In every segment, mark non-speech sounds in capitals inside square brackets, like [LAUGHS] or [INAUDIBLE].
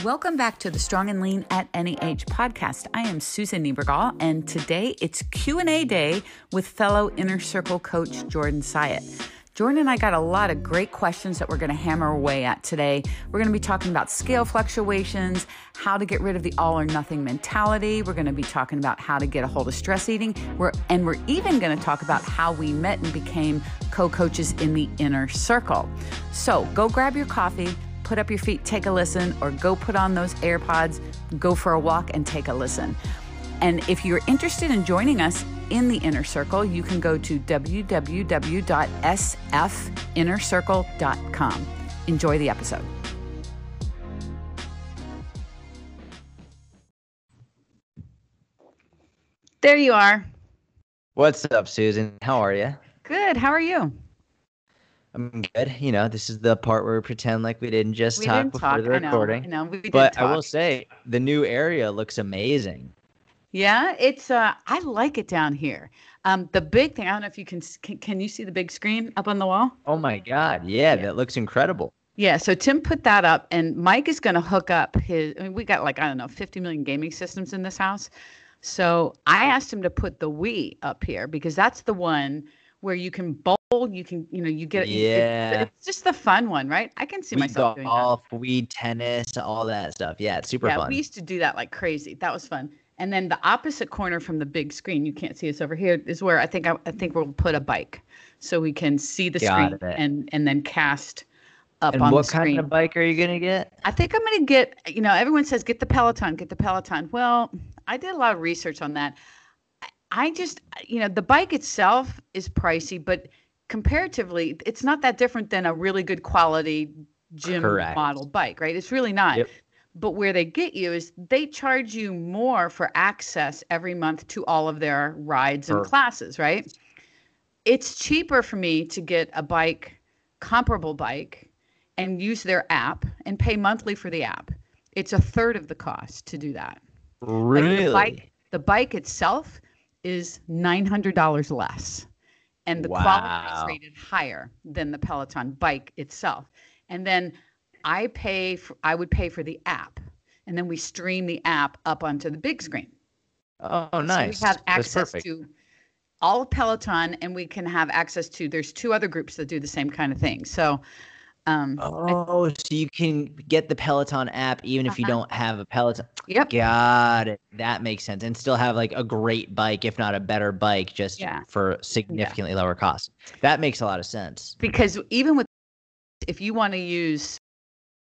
Welcome back to the Strong and Lean at Age podcast. I am Susan Niebergall, and today it's Q&A day with fellow Inner Circle coach Jordan Syatt. Jordan and I got a lot of great questions that we're going to hammer away at today. We're going to be talking about scale fluctuations, how to get rid of the all or nothing mentality. We're going to be talking about how to get a hold of stress eating. We're, and we're even going to talk about how we met and became co coaches in the inner circle. So go grab your coffee, put up your feet, take a listen, or go put on those AirPods, go for a walk, and take a listen. And if you're interested in joining us in the inner circle, you can go to www.sfinnercircle.com. Enjoy the episode. There you are. What's up, Susan? How are you? Good. How are you? I'm good. You know, this is the part where we pretend like we didn't just We talk didn't before talk. the I know, recording. I know. We did But I will say the new area looks amazing. Yeah, it's uh I like it down here. Um the big thing, I don't know if you can can, can you see the big screen up on the wall? Oh my God. Yeah, that looks incredible. Yeah, so Tim put that up and Mike is going to hook up his I mean we got like I don't know 50 million gaming systems in this house. So I asked him to put the Wii up here because that's the one where you can bowl, you can you know, you get it- Yeah. it's just the fun one, right? I can see We myself doing that. golf, we tennis, all that stuff. Yeah, it's super yeah, fun. we used to do that like crazy. That was fun. And then the opposite corner from the big screen, you can't see us over here, is where I think I, I think we'll put a bike, so we can see the Got screen it. and and then cast up and on what the kind of bike are you gonna get? I think I'm gonna get. You know, everyone says get the Peloton, get the Peloton. Well, I did a lot of research on that. I- I just, you know, the bike itself is pricey, but comparatively, it's not that different than a really good quality gym Correct. model bike, right? It's really not. Yep. But where they get you is they charge you more for access every month to all of their rides and Perfect. classes, right? It's cheaper for me to get a bike, comparable bike, and use their app and pay monthly for the app. It's a third of the cost to do that. Like, Really? the bike, the bike itself is nine hundred dollars less, and the quality is rated higher than the Peloton bike itself. And then I pay for I would pay for the app, and then we stream the app up onto the big screen. Oh, So nice. we have access to all of Peloton, and we can have access to. There's two other groups that do the same kind of thing. So, um, I- Oh, so you can get the Peloton app even if you Uh-huh. don't have a Peloton. yep, Got it. That makes sense. And still have like a great bike, if not a better bike, just Yeah. for significantly lower cost. That makes a lot of sense. because even with if you want to use,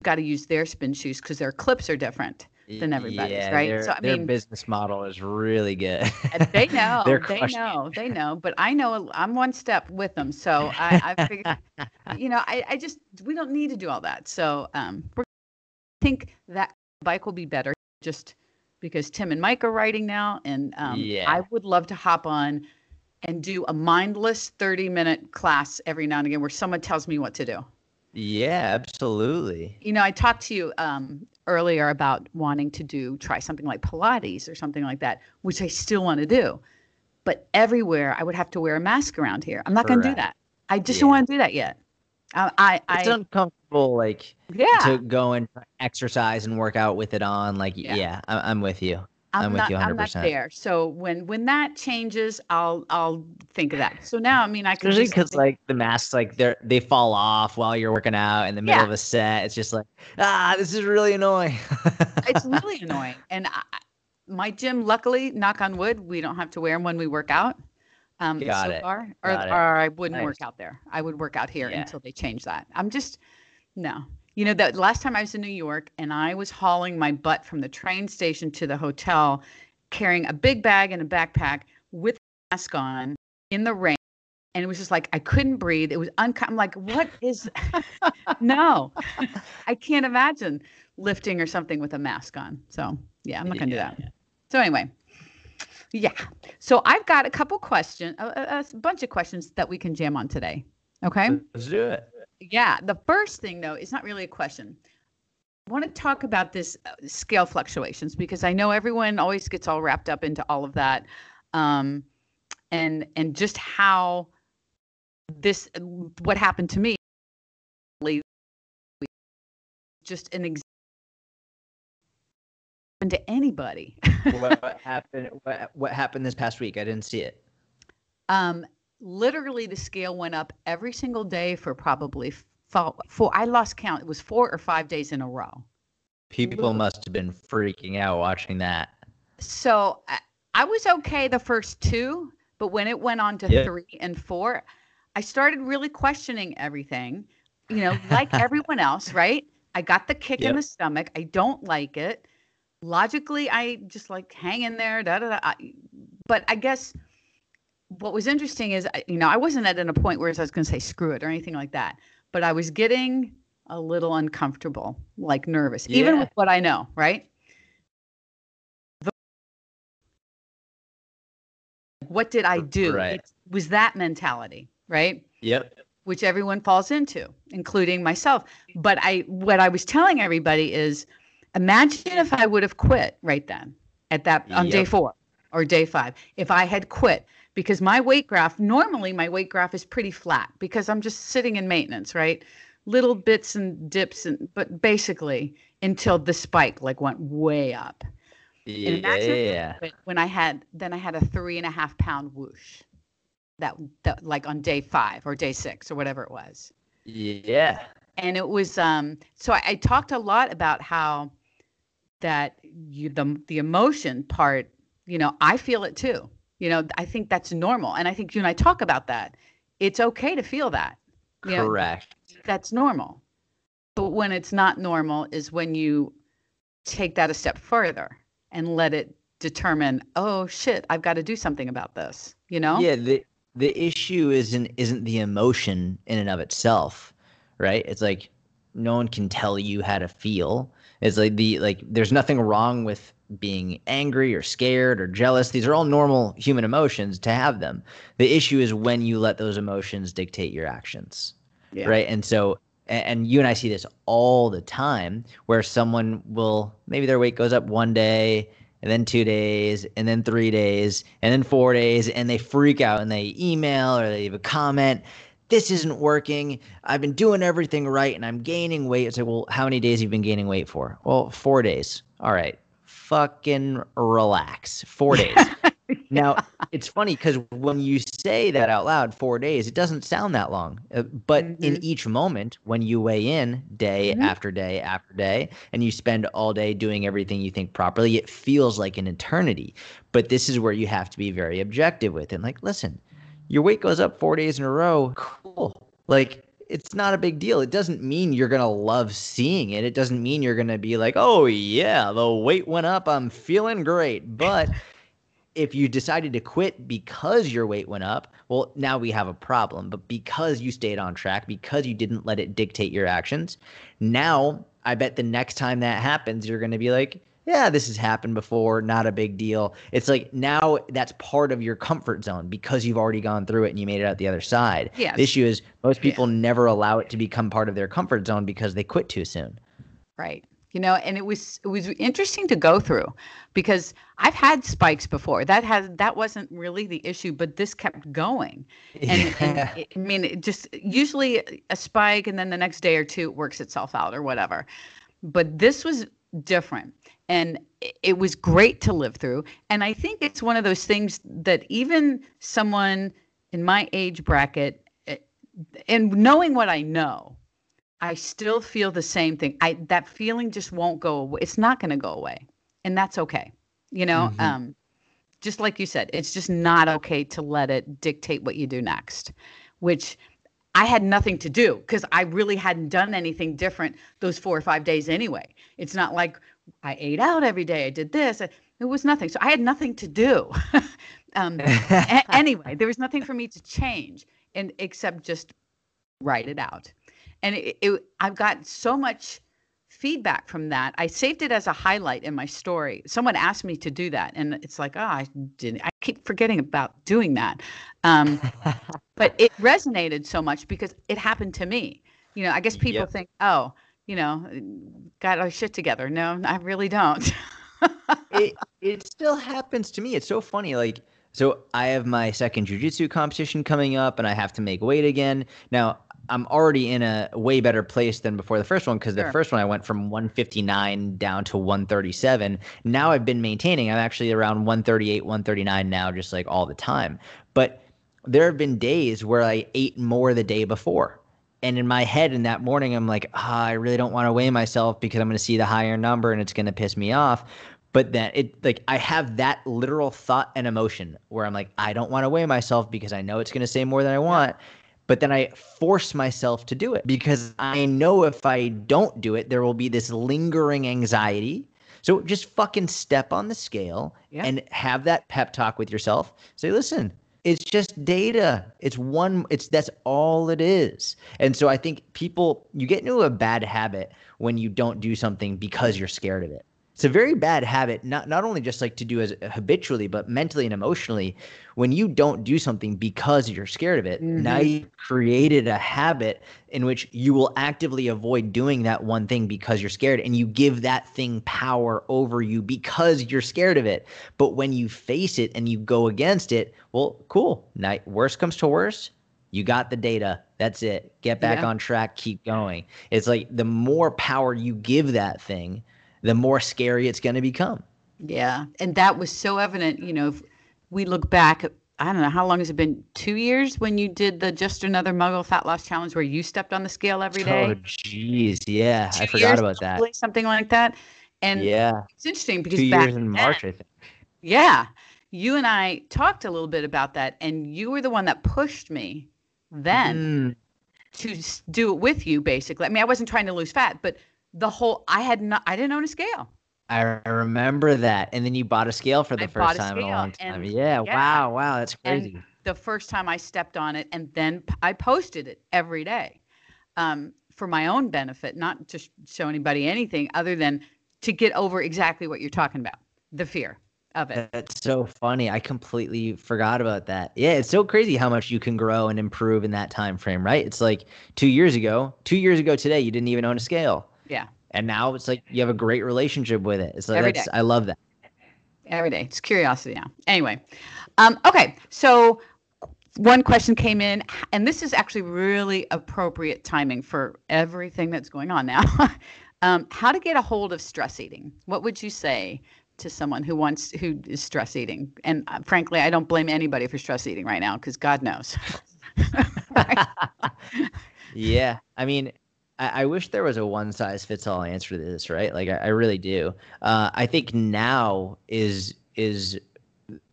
got to use their spin shoes because their clips are different. Than everybody's, yeah, right? Their, So, I their mean- business model is really good. They know, [LAUGHS] They're it. know, they know. But I know I'm one step with them, so I, I figured, [LAUGHS] you know, I, I just we don't need to do all that. So um, we're I think that bike will be better just because Tim and Mike are riding now, and um, Yeah. I would love to hop on and do a mindless 30 minute class every now and again where someone tells me what to do. yeah, absolutely. You know, I talked to you um, earlier about wanting to do try something like Pilates or something like that, which I still want to do. But everywhere, I would have to wear a mask around here. I'm not going to do that. I just don't want to do that yet. Uh, I, I, It's I uncomfortable, like yeah, to go and exercise and work out with it on. Like, Yeah. yeah, I- I'm with you. I'm, I'm with not, you I'm not there. So when when that changes, I'll I'll think of that. So now, I mean, I can Especially just because like the masks, like they they fall off while you're working out in the middle Yeah. of a set. It's just like, ah, this is really annoying. it's [LAUGHS] really annoying. And I, my gym, luckily, knock on wood, we don't have to wear them when we work out. Um, Got so it. far, or, Got it. or I wouldn't work out there. I would work out here Yeah. until they change that. I'm just no. You know, that last time I was in New York and I was hauling my butt from the train station to the hotel, carrying a big bag and a backpack with a mask on in the rain. And it was just like I couldn't breathe. It was uncom. I'm like, what is? [LAUGHS] no, [LAUGHS] I can't imagine lifting or something with a mask on. So yeah, I'm not gonna Yeah, do that. So anyway, yeah. So I've got a couple questions, a, a bunch of questions that we can jam on today. Okay. Let's do it. Yeah. The first thing though, it's not really a question. I want to talk about this uh, scale fluctuations because I know everyone always gets all wrapped up into all of that, um, and and just how this what happened to me. Just an example to anybody. [LAUGHS] what happened? What, what happened this past week? I didn't see it. Um, literally, the scale went up every single day for probably four. four I lost count. It was four or five days in a row. People must have been freaking out watching that. So I, I was okay the first two, but when it went on to Yeah. three and four, I started really questioning everything. You know, like [LAUGHS] everyone else, right? I got the kick in the stomach. I don't like it. Logically, I just like hang in there. Da, da, da. I- But I guess what was interesting is, you know, I wasn't at a point where I was going to say screw it or anything like that, but I was getting a little uncomfortable, like nervous, even with what I know, right? what did I do? Right. It was that mentality, right? Yep. Which everyone falls into, including myself. But I what I was telling everybody is imagine if I would have quit right then at that on day 4 or day 5. If I had quit because my weight graph normally my weight graph is pretty flat because I'm just sitting in maintenance, right? Little bits and dips and but basically until the spike like went way up. Yeah. when I had then I had a three and a half pound whoosh. That that like on day five or day six or whatever it was. Yeah. And it was um so I, I talked a lot about how that you the the emotion part, you know, I feel it too. You know, I think that's normal. And I think you and I talk about that. It's okay to feel that. you know, Correct. that's normal. But when it's not normal is when you take that a step further and let it determine, oh shit, I've got to do something about this. You know? Yeah, the the issue isn't isn't the emotion in and of itself, right? It's like no one can tell you how to feel. It's like the like there's nothing wrong with being angry or scared or jealous. These are all normal human emotions to have them. The issue is when you let those emotions dictate your actions. Yeah. Right? And so and you and I see this all the time where someone will maybe their weight goes up one day and then two days, and then three days, and then four days, and they freak out and they email or they leave a comment. This isn't working. I've been doing everything right and I'm gaining weight. It's like, well, how many days have you been gaining weight for? Well, four days. All right. Fucking relax. Four days. [LAUGHS] Now, it's funny because when you say that out loud, four days, it doesn't sound that long. Uh, but in Mhm. each moment, when you weigh in day Mhm. after day after day, and you spend all day doing everything you think properly, it feels like an eternity. But this is where you have to be very objective with it. Like, listen, your weight goes up four days in a row. Cool. Like, it's not a big deal. It doesn't mean you're going to love seeing it. It doesn't mean you're going to be like, oh, yeah, the weight went up. I'm feeling great. But if you decided to quit because your weight went up, well, now we have a problem. But because you stayed on track, because you didn't let it dictate your actions, now I bet the next time that happens, you're going to be like, yeah, this has happened before, not a big deal. It's like now that's part of your comfort zone because you've already gone through it and you made it out the other side. Yes. The issue is most Yeah. people never allow it to become part of their comfort zone because they quit too soon. Right. You know, and it was it was interesting to go through because I've had spikes before. That has that wasn't really the issue, but this kept going. [LAUGHS] And, and Yeah. it- I mean, it just usually a spike and then the next day or two it works itself out or whatever. But this was different and it- was great to live through. And I think it's one of those things that even someone in my age bracket eh, and knowing what I know, I still feel the same thing. I that feeling just won't go away. It's not going to go away, and that's okay. You know, Mhm. um, just like you said, it's just not okay to let it dictate what you do next. Which I had nothing to do because I really hadn't done anything different those four or five days anyway. It's not like I ate out every day. I did this. It was nothing. So I had nothing to do. [LAUGHS] um, a- [LAUGHS] anyway, there was nothing for me to change, and except just write it out. And it, it, I've got so much feedback from that. I saved it as a highlight in my story. Someone asked me to do that, and it's like, oh, I didn't. I keep forgetting about doing that. Um, but it [LAUGHS] resonated so much because it happened to me. You know, I guess people Yep. think, oh, you know, got our shit together. No, I really don't. it [LAUGHS] it still happens to me. It's so funny. Like, so I have my second jujitsu competition coming up, and I have to make weight again. Now, I'm already in a way better place than before the first one because Sure. the first one I went from 159 down to 137. Now I've been maintaining. I'm actually around 138, 139 now, just like all the time. But there have been days where I ate more the day before. And in my head, in that morning, I'm like, ah, I really don't want to weigh myself because I'm going to see the higher number and it's going to piss me off. But then it like I have that literal thought and emotion where I'm like, I don't want to weigh myself because I know it's going to say more than I want. But then I force myself to do it because I know if I don't do it, there will be this lingering anxiety. So just fucking step on the scale Yeah. and have that pep talk with yourself. Say, listen, it's just data. It's one, it's that's all it is. And so I think people, you get into a bad habit when you don't do something because you're scared of it. It's a very bad habit, not not only just like to do as habitually, but mentally and emotionally. When you don't do something because you're scared of it, now mm-hmm. you created a habit in which you will actively avoid doing that one thing because you're scared, and you give that thing power over you because you're scared of it. But when you face it and you go against it, well, cool. Now, worst comes to worst, you got the data. That's it. Get back Yeah. on track. Keep going. It's like the more power you give that thing, the more scary it's going to become. Yeah. And that was so evident, you know, if we look back, I don't know, how long has it been? Two years when you did the Just Another Muggle Fat Loss Challenge where you stepped on the scale every day? Oh, jeez. Yeah. I forgot about that. Something like that. And Yeah. it's interesting because Two back years in then- March, I think. Yeah. You and I talked a little bit about that, and you were the one that pushed me then Mm, to do it with you, basically. I mean, I wasn't trying to lose fat, but the whole, I had not, I didn't own a scale. I remember that. And then you bought a scale for the I first time in a long time. and- Yeah. yeah. Wow. Wow. That's And crazy. the first time I stepped on it, and then I posted it every day um, for my own benefit, not to show anybody anything other than to get over exactly what you're talking about the fear of it. That's so funny. I completely forgot about that. Yeah, it's so crazy how much you can grow and improve in that time frame, right? It's like 2 years ago, 2 years ago today you didn't even own a scale. Yeah. And now it's like you have a great relationship with it. It's like Every that's day. I love that. every day. It's curiosity now. Anyway, um, okay. So one question came in, and this is actually really appropriate timing for everything that's going on now. [LAUGHS] um, how to get a hold of stress eating? What would you say to someone who wants who is stress eating? And uh, frankly, I don't blame anybody for stress eating right now because God knows. [LAUGHS] [LAUGHS] yeah. I mean, I, I wish there was a one size fits all answer to this, right? Like I, I really do. Uh, I think now is is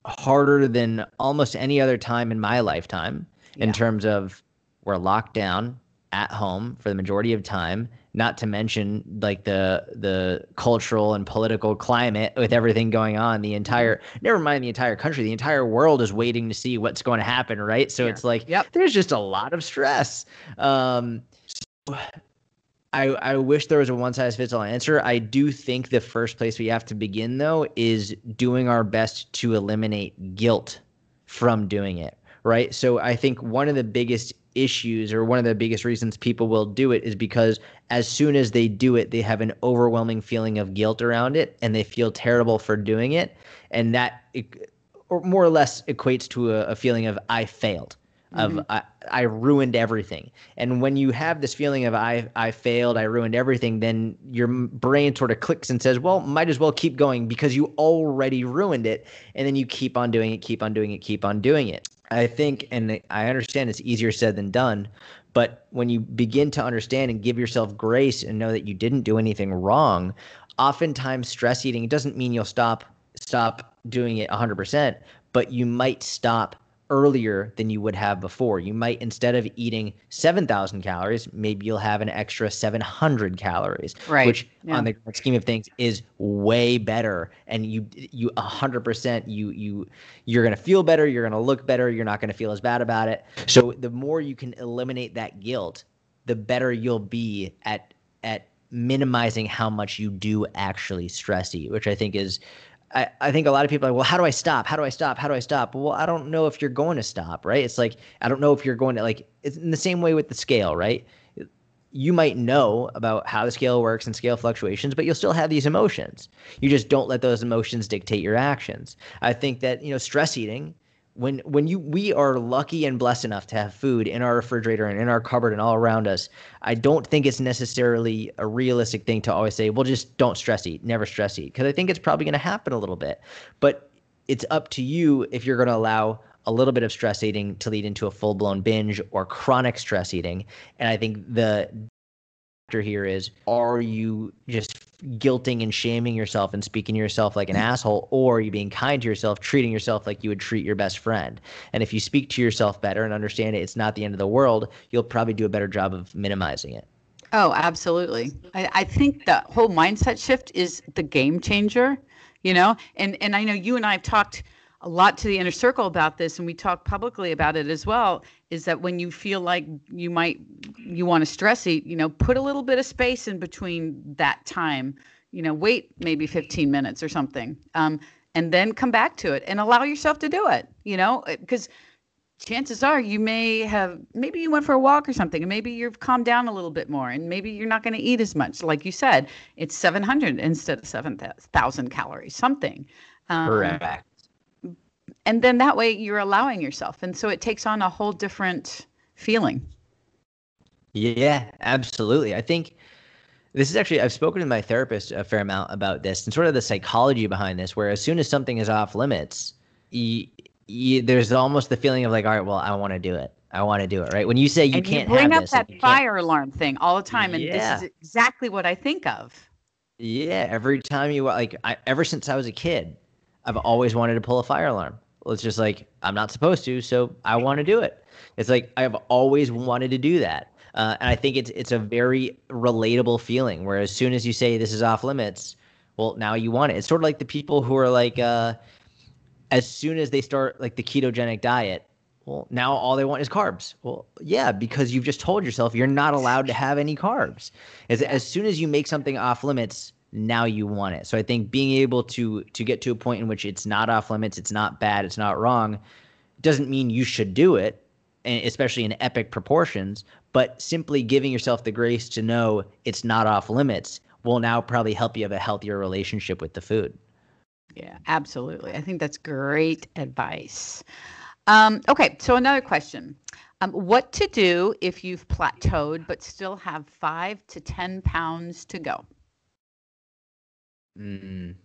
harder than almost any other time in my lifetime in terms of we're locked down at home for the majority of time not to mention like the the cultural and political climate with everything going on the entire never mind the entire country the entire world is waiting to see what's going to happen right so it's like Yep. there's just a lot of stress um so I, I wish there was a one size fits all answer. I do think the first place we have to begin, though, is doing our best to eliminate guilt from doing it, right? So I think one of the biggest issues or one of the biggest reasons people will do it is because as soon as they do it, they have an overwhelming feeling of guilt around it and they feel terrible for doing it. And that, it, or more or less, equates to a, a feeling of I failed of mm-hmm. I, I ruined everything. And when you have this feeling of I I failed, I ruined everything, then your brain sort of clicks and says, "Well, might as well keep going because you already ruined it." And then you keep on doing it, keep on doing it, keep on doing it. I think and I understand it's easier said than done, but when you begin to understand and give yourself grace and know that you didn't do anything wrong, oftentimes stress eating doesn't mean you'll stop stop doing it 100%, but you might stop earlier than you would have before. You might instead of eating 7,000 calories, maybe you'll have an extra 700 calories, Right. which Yeah. on the scheme of things is way better and you you 100% you you you're going to feel better, you're going to look better, you're not going to feel as bad about it. So the more you can eliminate that guilt, the better you'll be at at minimizing how much you do actually stress eat, which I think is I, I think a lot of people are like, well, how do I stop? How do I stop? How do I stop? Well, I don't know if you're going to stop, right? It's like I don't know if you're going to like it's in the same way with the scale, right? You might know about how the scale works and scale fluctuations, but you'll still have these emotions. You just don't let those emotions dictate your actions. I think that, you know, stress eating when when you we are lucky and blessed enough to have food in our refrigerator and in our cupboard and all around us i don't think it's necessarily a realistic thing to always say well just don't stress eat never stress eat because i think it's probably going to happen a little bit. But it's up to you if you're going to allow a little bit of stress eating to lead into a full-blown binge or chronic stress eating. And i think the factor here is are you just guilting and shaming yourself and speaking to yourself like an mm. asshole or you being kind to yourself treating yourself like you would treat your best friend. And if you speak to yourself better and understand it, it's not the end of the world you'll probably do a better job of minimizing it. Oh absolutely. I, I think the whole mindset shift is the game changer you know? And and i know you and i have talked a lot to the inner circle about this and we talk publicly about it as well is that when you feel like you might you want to stress eat you know put a little bit of space in between that time. You know wait maybe 15 minutes or something um, and then come back to it and allow yourself to do it you know? Because uh, chances are you may have maybe you went for a walk or something and maybe you've calmed down a little bit more and maybe you're not going to eat as much. Like you said it's 700 instead of 7000 calories something. Um, correct and then that way you're allowing yourself and so it takes on a whole different feeling yeah absolutely i think this is actually i've spoken to my therapist a fair amount about this and sort of the psychology behind this where as soon as something is off limits you, you, there's almost the feeling of like all right well i want to do it I want to do it, right? When you say you and can't you bring up this, that fire alarm thing all the time, and yeah. this is exactly what I think of. Yeah, every time you like, I, ever since I was a kid, I've always wanted to pull a fire alarm it's just like I'm not supposed to, so I want to do it. It's like I've always wanted to do that, uh, and I think it's it's a very relatable feeling. Where as soon as you say this is off limits, well, now you want it. It's sort of like the people who are like, uh, as soon as they start like the ketogenic diet, well, now all they want is carbs. Well, yeah, because you've just told yourself you're not allowed to have any carbs. As as soon as you make something off limits, now you want it. So I think being able to to get to a point in which it's not off limits, it's not bad, it's not wrong, doesn't mean you should do it, especially in epic proportions. But simply giving yourself the grace to know it's not off limits will now probably help you have a healthier relationship with the food. Yeah, absolutely. I think that's great advice. Um, okay, so another question. Um, what to do if you've plateaued but still have five to 10 pounds to go? Mm.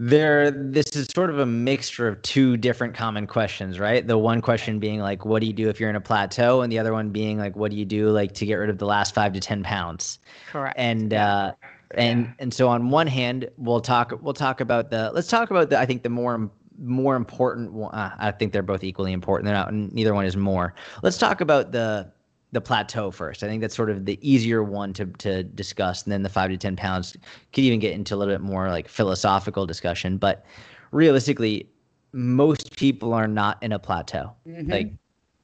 There, this is sort of a mixture of two different common questions, right? The one question being like, what do you do if you're in a plateau, and the other one being like, what do you do like to get rid of the last five to ten pounds? Correct. And uh, and yeah. and so on one hand, we'll talk we'll talk about the let's talk about the I think the more more important. Uh, I think they're both equally important. They're not neither one is more. Let's talk about the the plateau first. I think that's sort of the easier one to to discuss, and then the five to ten pounds could even get into a little bit more like philosophical discussion. But realistically, most people are not in a plateau. Mm-hmm. Like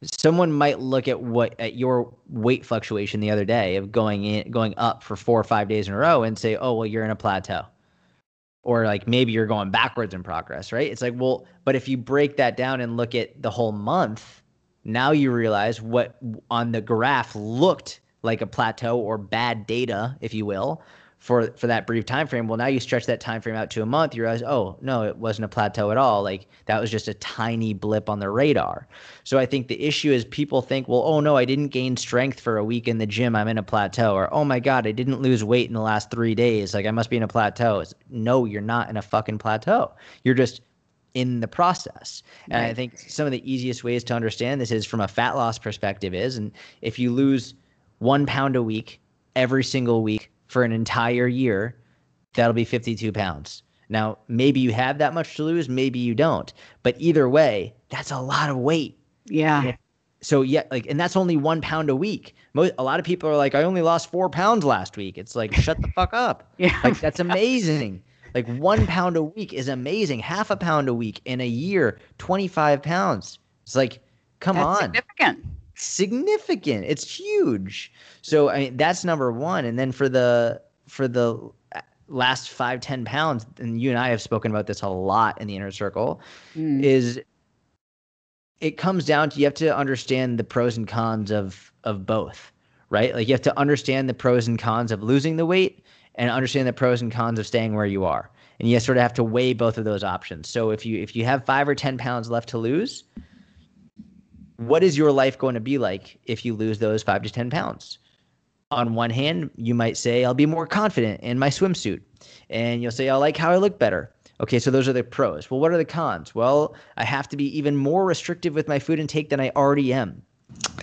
someone might look at what at your weight fluctuation the other day of going in going up for four or five days in a row and say, oh well, you're in a plateau. Or like maybe you're going backwards in progress, right? It's like, well, but if you break that down and look at the whole month, now you realize what on the graph looked like a plateau or bad data, if you will, for for that brief time frame. Well, now you stretch that time frame out to a month, you realize, oh no, it wasn't a plateau at all. Like that was just a tiny blip on the radar. So I think the issue is people think, well, oh no, I didn't gain strength for a week in the gym. I'm in a plateau. Or oh my god, I didn't lose weight in the last three days. Like I must be in a plateau. It's, no, you're not in a fucking plateau. You're just in the process. And right. I think some of the easiest ways to understand this is from a fat loss perspective is, and if you lose one pound a week every single week for an entire year, that'll be 52 pounds. Now, maybe you have that much to lose, maybe you don't. But either way, that's a lot of weight. Yeah. So yeah, like, and that's only one pound a week. Most, a lot of people are like, I only lost four pounds last week. It's like, shut the fuck up. [LAUGHS] Yeah. Like that's amazing. Like one pound a week is amazing. Half a pound a week in a year, 25 pounds. It's like, come that's on. Significant. Significant. It's huge. So I mean that's number one. And then for the for the last five, ten pounds, and you and I have spoken about this a lot in the inner circle, mm. is it comes down to you have to understand the pros and cons of of both, right? Like you have to understand the pros and cons of losing the weight and understand the pros and cons of staying where you are. and you sort of have to weigh both of those options. So if you if you have five or ten pounds left to lose, what is your life going to be like if you lose those five to ten pounds? On one hand, you might say, I'll be more confident in my swimsuit. And you'll say, I like how I look better. Okay, so those are the pros. Well, what are the cons? Well, I have to be even more restrictive with my food intake than I already am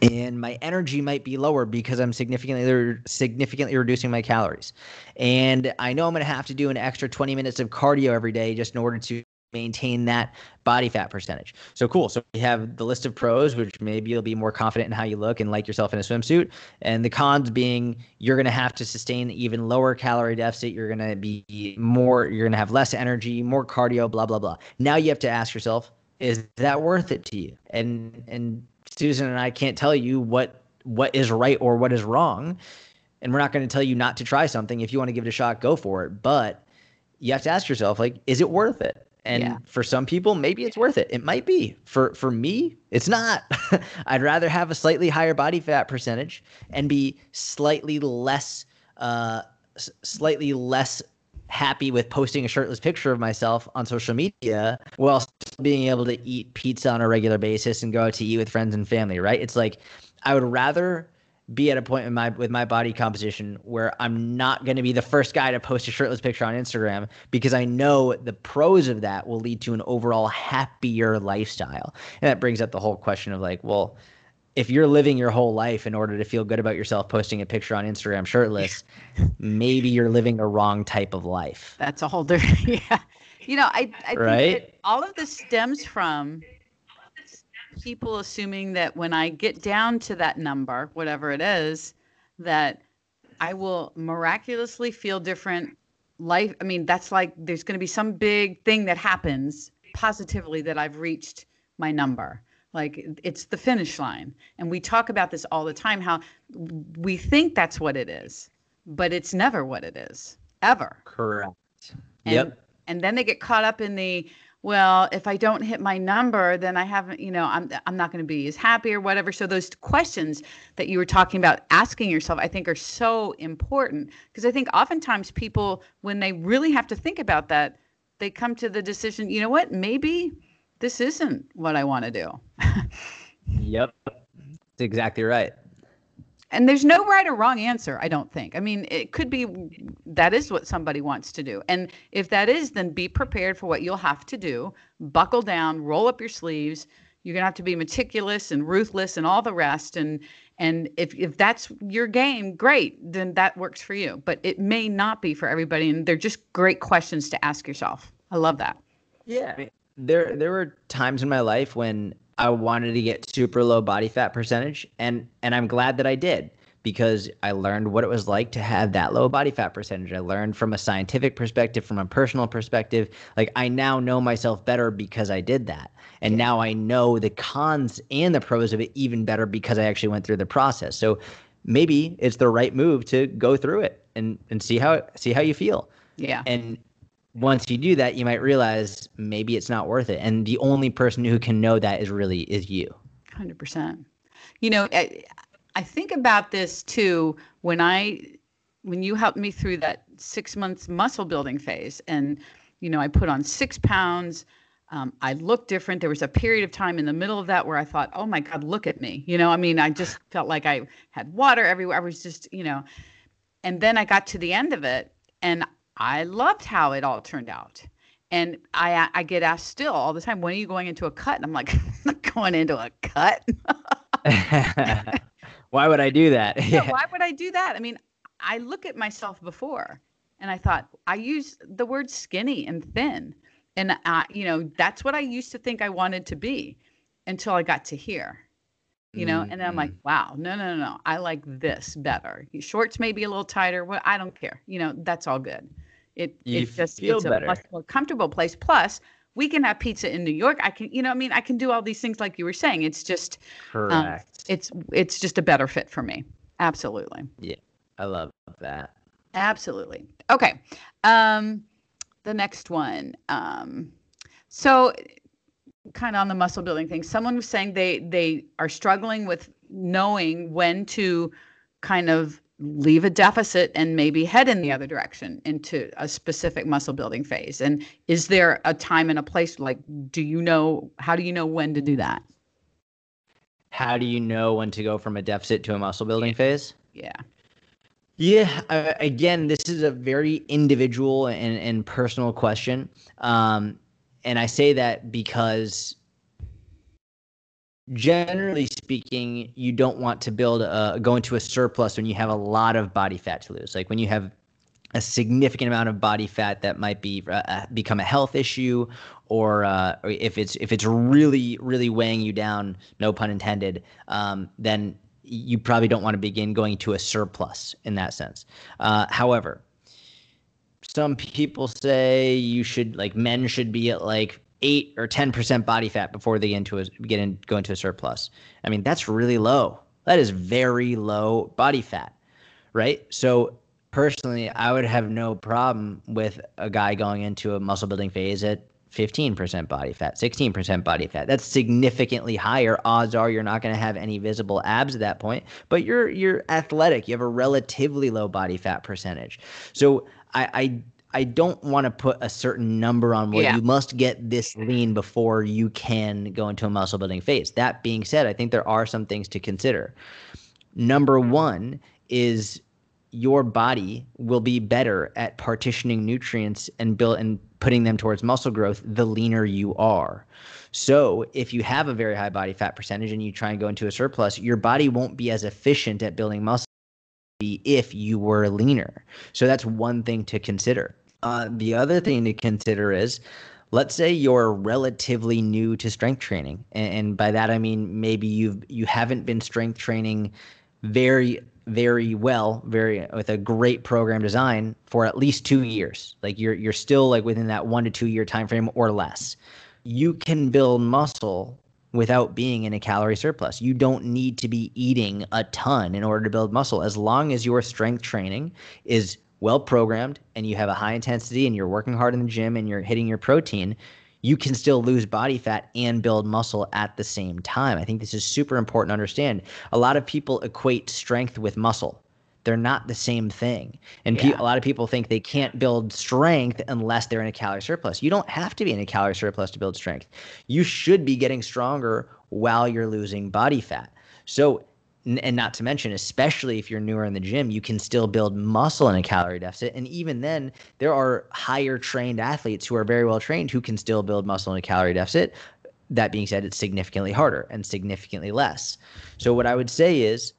and my energy might be lower because I'm significantly significantly reducing my calories. And I know I'm going to have to do an extra 20 minutes of cardio every day just in order to maintain that body fat percentage. So cool. So we have the list of pros, which maybe you'll be more confident in how you look and like yourself in a swimsuit. And the cons being you're going to have to sustain even lower calorie deficit. You're going to be more, you're going to have less energy, more cardio, blah, blah, blah. Now you have to ask yourself, is that worth it to you? And, and Susan and I can't tell you what what is right or what is wrong. And we're not going to tell you not to try something. If you want to give it a shot, go for it. But you have to ask yourself, like, is it worth it? And yeah. for some people, maybe it's worth it. It might be. For for me, it's not. [LAUGHS] I'd rather have a slightly higher body fat percentage and be slightly less uh, slightly less happy with posting a shirtless picture of myself on social media while being able to eat pizza on a regular basis and go out to eat with friends and family, right? It's like I would rather be at a point in my with my body composition where I'm not going to be the first guy to post a shirtless picture on Instagram because I know the pros of that will lead to an overall happier lifestyle. And that brings up the whole question of like, well, if you're living your whole life in order to feel good about yourself posting a picture on Instagram shirtless, [LAUGHS] maybe you're living the wrong type of life. That's a whole different [LAUGHS] yeah. You know, I, I right? all of this stems from people assuming that when I get down to that number, whatever it is, that I will miraculously feel different life. I mean, that's like there's going to be some big thing that happens positively that I've reached my number. Like it's the finish line. And we talk about this all the time how we think that's what it is, but it's never what it is, ever. Correct. And, yep. And then they get caught up in the, well, if I don't hit my number, then I haven't, you know, I'm I'm not going to be as happy or whatever. So those questions that you were talking about asking yourself, I think are so important because I think oftentimes people when they really have to think about that, they come to the decision, you know what? Maybe this isn't what I want to do. [LAUGHS] yep. That's exactly right. And there's no right or wrong answer, I don't think. I mean, it could be that is what somebody wants to do. And if that is, then be prepared for what you'll have to do. Buckle down, roll up your sleeves. You're going to have to be meticulous and ruthless and all the rest and and if if that's your game, great, then that works for you. But it may not be for everybody and they're just great questions to ask yourself. I love that. Yeah there there were times in my life when I wanted to get super low body fat percentage and and I'm glad that I did because I learned what it was like to have that low body fat percentage. I learned from a scientific perspective, from a personal perspective. Like I now know myself better because I did that. And now I know the cons and the pros of it even better because I actually went through the process. So maybe it's the right move to go through it and and see how see how you feel. Yeah. And once you do that, you might realize maybe it's not worth it. And the only person who can know that is really is you. 100%. You know, I, I think about this too when I when you helped me through that 6 months muscle building phase and you know, I put on 6 pounds um, I looked different. There was a period of time in the middle of that where I thought, oh my God, look at me. You know, I mean, I just felt like I had water everywhere. I was just, you know, and then I got to the end of it and I loved how it all turned out. And I I get asked still all the time, when are you going into a cut? And I'm like, [LAUGHS] I'm not going into a cut. [LAUGHS] why would I do that? [LAUGHS] yeah, why would I do that? I mean, I look at myself before and I thought I use the word skinny and thin. And I, you know, that's what I used to think I wanted to be until I got to here you know mm-hmm. and then i'm like mm-hmm. wow no no no no i like this better shorts may be a little tighter well i don't care you know that's all good it you it just it's better. a much more comfortable place plus we can have pizza in new york i can you know i mean i can do all these things like you were saying it's just um, correct um, it's it's just a better fit for me absolutely yeah i love that absolutely okay um the next one um so kind of on the muscle building thing. Someone was saying they they are struggling with knowing when to kind of leave a deficit and maybe head in the other direction into a specific muscle building phase. And is there a time and a place like do you know how do you know when to do that? How do you know when to go from a deficit to a muscle building phase? Yeah. Yeah uh, again this is a very individual and, and personal question. Um, and i say that because generally speaking, you don't want to build a go into a surplus when you have a lot of body fat to lose. Like when you have a significant amount of body fat that might be uh, uh become a health issue, or, uh, if it's if it's really really weighing you down, no pun intended, um, then you probably don't want to begin going to a surplus in that sense. Uh, however, some people say you should like men should be at like eight or ten percent body fat before they get into a get in go into a surplus. I mean, that's really low. That is very low body fat, right? So personally, I would have no problem with a guy going into a muscle building phase at 15% body fat, 16% body fat. That's significantly higher. Odds are you're not going to have any visible abs at that point, but you're you're athletic. You have a relatively low body fat percentage. So I, I I don't want to put a certain number on well, yeah. you must get this lean before you can go into a muscle building phase. That being said, I think there are some things to consider. Number one is your body will be better at partitioning nutrients and build and putting them towards muscle growth the leaner you are. So, if you have a very high body fat percentage and you try and go into a surplus, your body won't be as efficient at building muscle if you were leaner. So that's one thing to consider. Uh, the other thing to consider is let's say you're relatively new to strength training and, and, by that i mean maybe you've you haven't been strength training very very well very with a great program design for at least two years like you're you're still like within that one to two year time frame or less you can build muscle without being in a calorie surplus you don't need to be eating a ton in order to build muscle as long as your strength training is well programmed and you have a high intensity and you're working hard in the gym and you're hitting your protein, you can still lose body fat and build muscle at the same time. I think this is super important to understand. A lot of people equate strength with muscle. They're not the same thing. And yeah. pe- a lot of people think they can't build strength unless they're in a calorie surplus. You don't have to be in a calorie surplus to build strength. You should be getting stronger while you're losing body fat. So and not to mention especially if you're newer in the gym you can still build muscle in a calorie deficit and even then there are higher trained athletes who are very well trained who can still build muscle in a calorie deficit that being said it's significantly harder and significantly less so what i would say is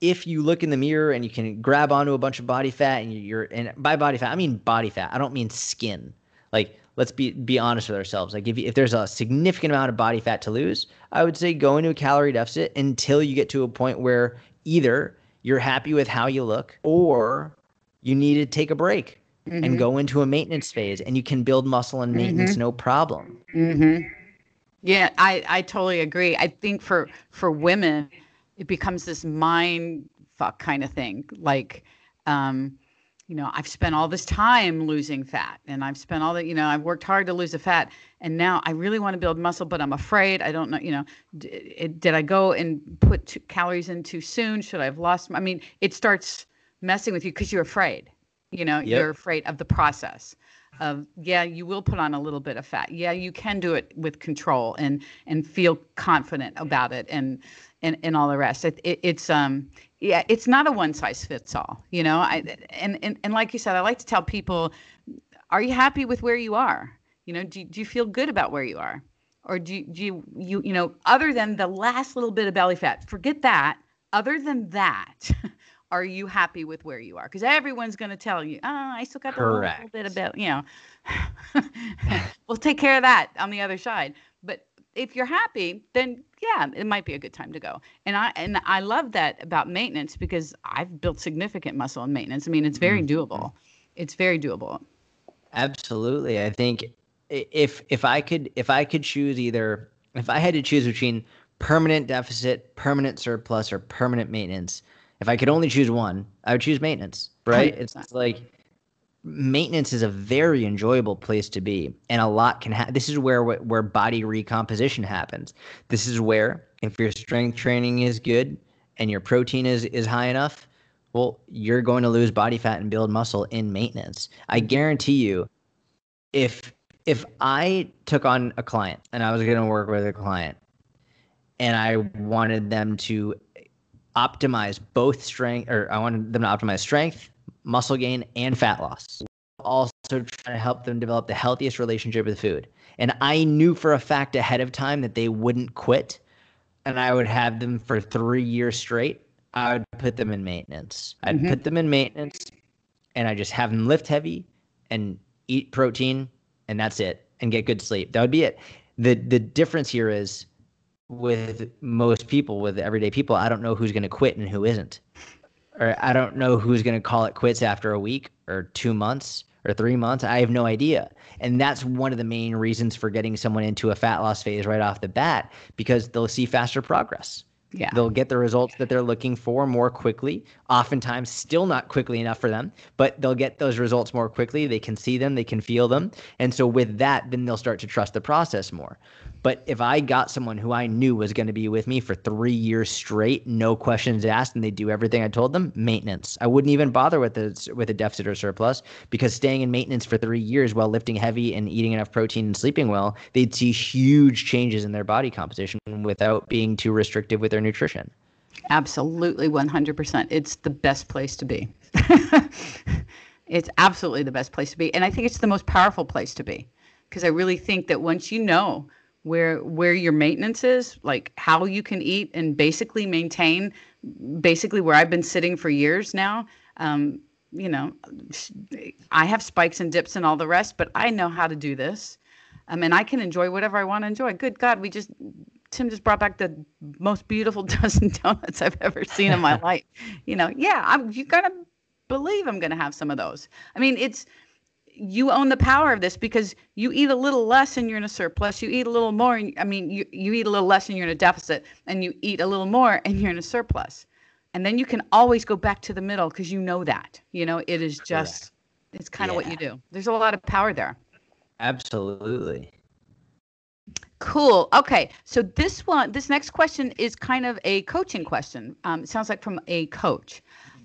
if you look in the mirror and you can grab onto a bunch of body fat and you're and by body fat i mean body fat i don't mean skin like let's be be honest with ourselves. Like if if there's a significant amount of body fat to lose, I would say go into a calorie deficit until you get to a point where either you're happy with how you look or you need to take a break mm-hmm. and go into a maintenance phase and you can build muscle and maintenance mm-hmm. no problem. Mm-hmm. Yeah, I I totally agree. I think for for women it becomes this mind fuck kind of thing. Like um you know, I've spent all this time losing fat and I've spent all that, you know, I've worked hard to lose the fat and now I really want to build muscle, but I'm afraid. I don't know, you know, did, did I go and put calories in too soon? Should I have lost? I mean, it starts messing with you because you're afraid, you know, yep. you're afraid of the process of yeah you will put on a little bit of fat yeah you can do it with control and and feel confident about it and and, and all the rest it, it, it's um yeah, it's not a one size fits all, you know. I and, and and like you said, I like to tell people, are you happy with where you are? You know, do do you feel good about where you are, or do do you you you know, other than the last little bit of belly fat, forget that. Other than that, [LAUGHS] are you happy with where you are? Because everyone's going to tell you, oh, I still got a little bit about, you know. [LAUGHS] we'll take care of that on the other side. But if you're happy, then yeah, it might be a good time to go. And I and I love that about maintenance because I've built significant muscle in maintenance. I mean, it's very mm-hmm. doable. It's very doable. Absolutely. I think if if I could if I could choose either if I had to choose between permanent deficit, permanent surplus or permanent maintenance, if I could only choose one, I would choose maintenance, right? 100%. It's like maintenance is a very enjoyable place to be and a lot can happen this is where where body recomposition happens this is where if your strength training is good and your protein is is high enough Well, you're going to lose body fat and build muscle in maintenance. I guarantee you, if if I took on a client and I was going to work with a client and I wanted them to optimize both strength or I wanted them to optimize strength, muscle gain, and fat loss. Also trying to help them develop the healthiest relationship with food. And I knew for a fact ahead of time that they wouldn't quit and I would have them for three years straight. I would put them in maintenance. I'd mm-hmm. put them in maintenance and I just have them lift heavy and eat protein and that's it and get good sleep. That would be it. The the difference here is with most people, with everyday people, I don't know who's going to quit and who isn't. Or I don't know who's going to call it quits after a week or 2 months or 3 months. I have no idea. And that's one of the main reasons for getting someone into a fat loss phase right off the bat because they'll see faster progress. Yeah. They'll get the results that they're looking for more quickly. Oftentimes, still not quickly enough for them, but they'll get those results more quickly. They can see them, they can feel them. And so, with that, then they'll start to trust the process more. But if I got someone who I knew was going to be with me for three years straight, no questions asked, and they do everything I told them, maintenance. I wouldn't even bother with the with a deficit or surplus because staying in maintenance for three years while lifting heavy and eating enough protein and sleeping well, they'd see huge changes in their body composition without being too restrictive with their nutrition. Absolutely, one hundred percent. It's the best place to be. [LAUGHS] it's absolutely the best place to be, and I think it's the most powerful place to be because I really think that once you know where where your maintenance is, like how you can eat and basically maintain basically where I've been sitting for years now. Um, you know, I have spikes and dips and all the rest, but I know how to do this. Um, and I can enjoy whatever I want to enjoy. Good God, we just Tim just brought back the most beautiful [LAUGHS] dozen donuts I've ever seen in my [LAUGHS] life. You know, yeah, I'm you gotta believe I'm gonna have some of those. I mean, it's you own the power of this because you eat a little less and you're in a surplus. You eat a little more. And, I mean, you, you eat a little less and you're in a deficit, and you eat a little more and you're in a surplus. And then you can always go back to the middle because you know that. You know, it is just, it's kind of yeah. what you do. There's a lot of power there. Absolutely. Cool. Okay. So this one, this next question is kind of a coaching question. Um, it sounds like from a coach.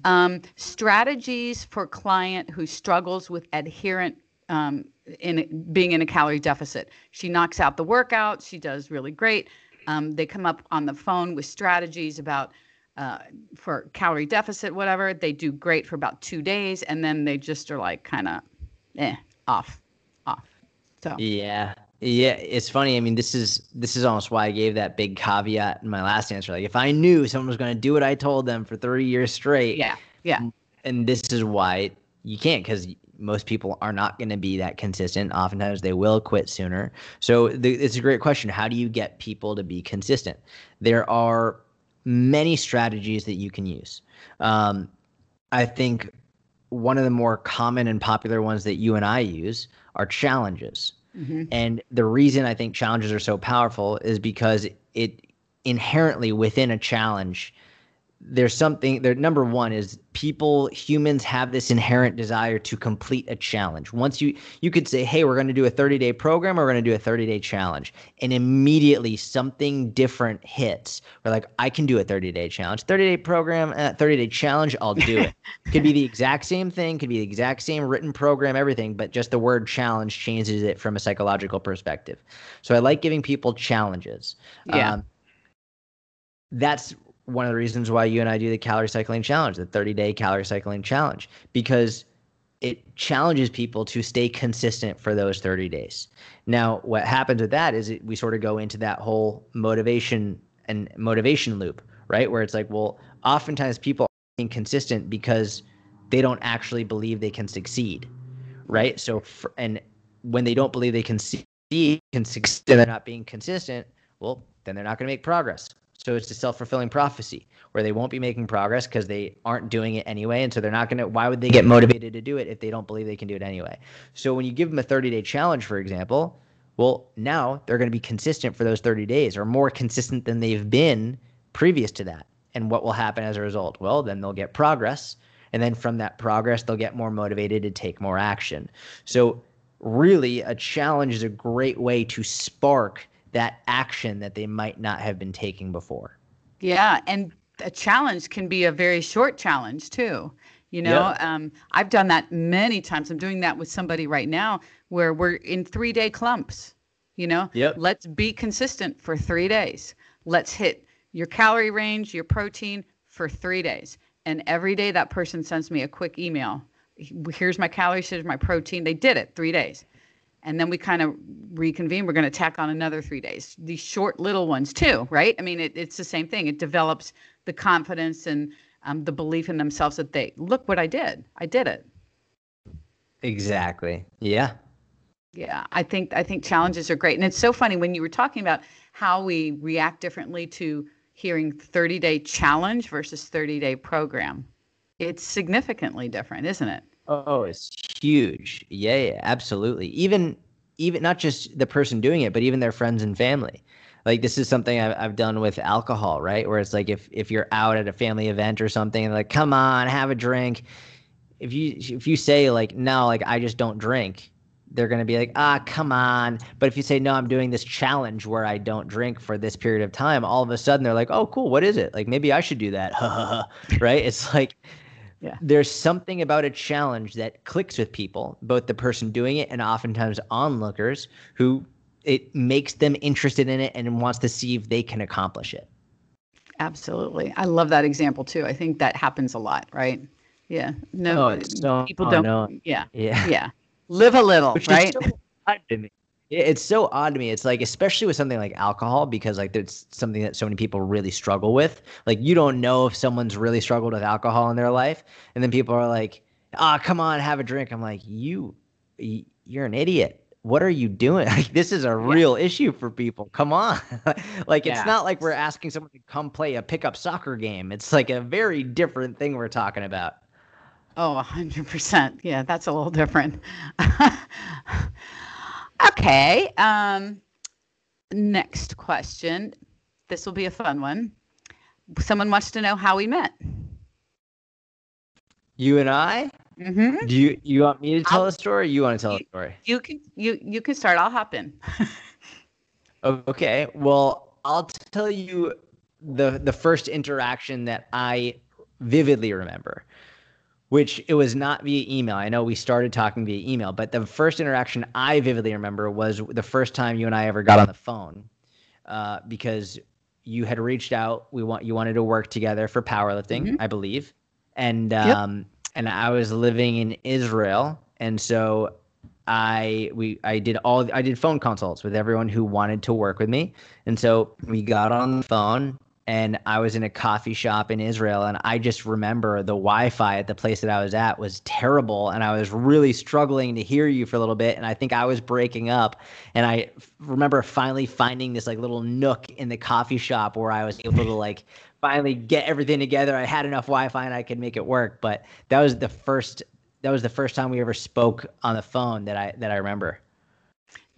Um, strategies for client who struggles with adherent um, in being in a calorie deficit. She knocks out the workout. She does really great. Um, they come up on the phone with strategies about uh, for calorie deficit, whatever. They do great for about two days, and then they just are like kind of, eh, off, off. So yeah, yeah, it's funny. I mean, this is this is almost why I gave that big caveat in my last answer. Like, if I knew someone was going to do what I told them for 30 years straight, yeah, yeah, and this is why you can't because most people are not going to be that consistent. Oftentimes, they will quit sooner. So the, it's a great question. How do you get people to be consistent? There are many strategies that you can use. Um, I think one of the more common and popular ones that you and I use are challenges. Mm-hmm. And the reason I think challenges are so powerful is because it inherently within a challenge there's something there number one is people humans have this inherent desire to complete a challenge. Once you you could say hey we're going to do a 30 day program or we're going to do a 30 day challenge. And immediately something different hits. We're like i can do a 30 day challenge. 30 day program uh, 30 day challenge i'll do it. [LAUGHS] Could be the exact same thing could be the exact same written program everything but just the word challenge changes it from a psychological perspective. So i like giving people challenges. Yeah. Um, that's one of the reasons why you and I do the calorie cycling challenge, the 30 day calorie cycling challenge, because it challenges people to stay consistent for those 30 days. Now, what happens with that is it, we sort of go into that whole motivation and motivation loop, right? Where it's like, well, oftentimes people are being consistent because they don't actually believe they can succeed, right? So, for, and when they don't believe they can succeed, can succeed, they're not being consistent. Well, then they're not going to make progress. So it's a self fulfilling prophecy where they won't be making progress because they aren't doing it anyway. And so they're not going to, why would they get motivated to do it if they don't believe they can do it anyway? So when you give them a 30 day challenge, for example, well, now they're going to be consistent for those 30 days or more consistent than they've been previous to that. And what will happen as a result? Well, then they'll get progress. And then from that progress, they'll get more motivated to take more action. So, really, a challenge is a great way to spark that action that they might not have been taking before. Yeah, and a challenge can be a very short challenge too. You know, yeah. um, I've done that many times. I'm doing that with somebody right now where we're in three day clumps. You know, yep. let's be consistent for three days. Let's hit your calorie range, your protein for three days. And every day that person sends me a quick email. Here's my calories, here's my protein. They did it three days. And then we kind of reconvene. We're going to tack on another three days. These short little ones too, right? I mean, it, it's the same thing. It develops the confidence and um, the belief in themselves that they look what I did. I did it. Exactly. Yeah. Yeah, I think I think challenges are great, and it's so funny when you were talking about how we react differently to hearing 30 day challenge versus 30 day program. It's significantly different, isn't it? Oh, it's huge. Yeah, yeah, absolutely. Even even not just the person doing it, but even their friends and family. Like this is something I've, I've done with alcohol, right? Where it's like if if you're out at a family event or something, like come on, have a drink. If you if you say like no, like I just don't drink, they're going to be like, ah, come on. But if you say, no, I'm doing this challenge where I don't drink for this period of time, all of a sudden they're like, oh, cool. What is it? Like, maybe I should do that. [LAUGHS] right? It's like, yeah. there's something about a challenge that clicks with people, both the person doing it and oftentimes onlookers who it makes them interested in it and wants to see if they can accomplish it. Absolutely. I love that example too. I think that happens a lot, right? Yeah. No, oh, so, people oh, don't. No. Yeah. Yeah. Yeah live a little, Which right? [LAUGHS] it's so odd to me. It's like, especially with something like alcohol, because like it's something that so many people really struggle with. Like you don't know if someone's really struggled with alcohol in their life, and then people are like, "Ah, oh, come on, have a drink." I'm like, you, you're an idiot. What are you doing? [LAUGHS] Like this is a real yeah. issue for people. Come on. [LAUGHS] like it's yeah. not like we're asking someone to come play a pickup soccer game. It's like a very different thing we're talking about. Oh, 100%. Yeah, that's a little different. [LAUGHS] okay. Um, next question. This will be a fun one. Someone wants to know how we met. You and I? Mm-hmm. Do you you want me to tell I'll, a story? you want to tell you, a story? You can you you can start. I'll hop in. [LAUGHS] okay. Well, I'll tell you the the first interaction that I vividly remember which it was not via email. I know we started talking via email, but the first interaction I vividly remember was the first time you and I ever got on the phone, uh, because you had reached out. We want you wanted to work together for powerlifting, mm-hmm. I believe, and um, yep. and I was living in Israel, and so I we I did all I did phone consults with everyone who wanted to work with me, and so we got on the phone and I was in a coffee shop in Israel, and I just remember the Wi-Fi at the place that I was at was terrible, and I was really struggling to hear you for a little bit, and I think I was breaking up, and I remember finally finding this like little nook in the coffee shop where I was able to like finally get everything together. I had enough Wi-Fi and I could make it work, but that was the first that was the first time we ever spoke on the phone that I that I remember.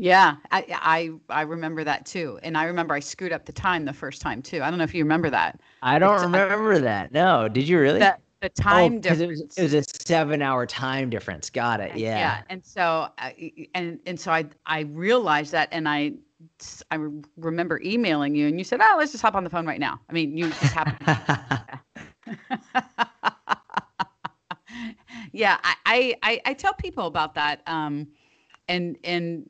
Yeah, I, I I remember that too, and I remember I screwed up the time the first time too. I don't know if you remember that. I don't it's, remember I, that. No, did you really? The, the oh, time oh, difference. It was, it was, a seven-hour time difference. Got it. Yeah. Yeah, and so and and so I I realized that, and I I remember emailing you, and you said, "Oh, let's just hop on the phone right now." I mean, you just happened. [LAUGHS] yeah, [LAUGHS] I, I I tell people about that. Um, and and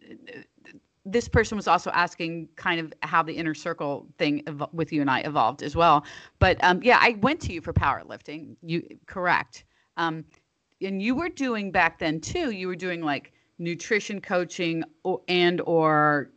this person was also asking kind of how the inner circle thing ev- with you and I evolved as well. But um, yeah, I went to you for powerlifting. You correct. Um, and you were doing back then too. You were doing like nutrition coaching or, and or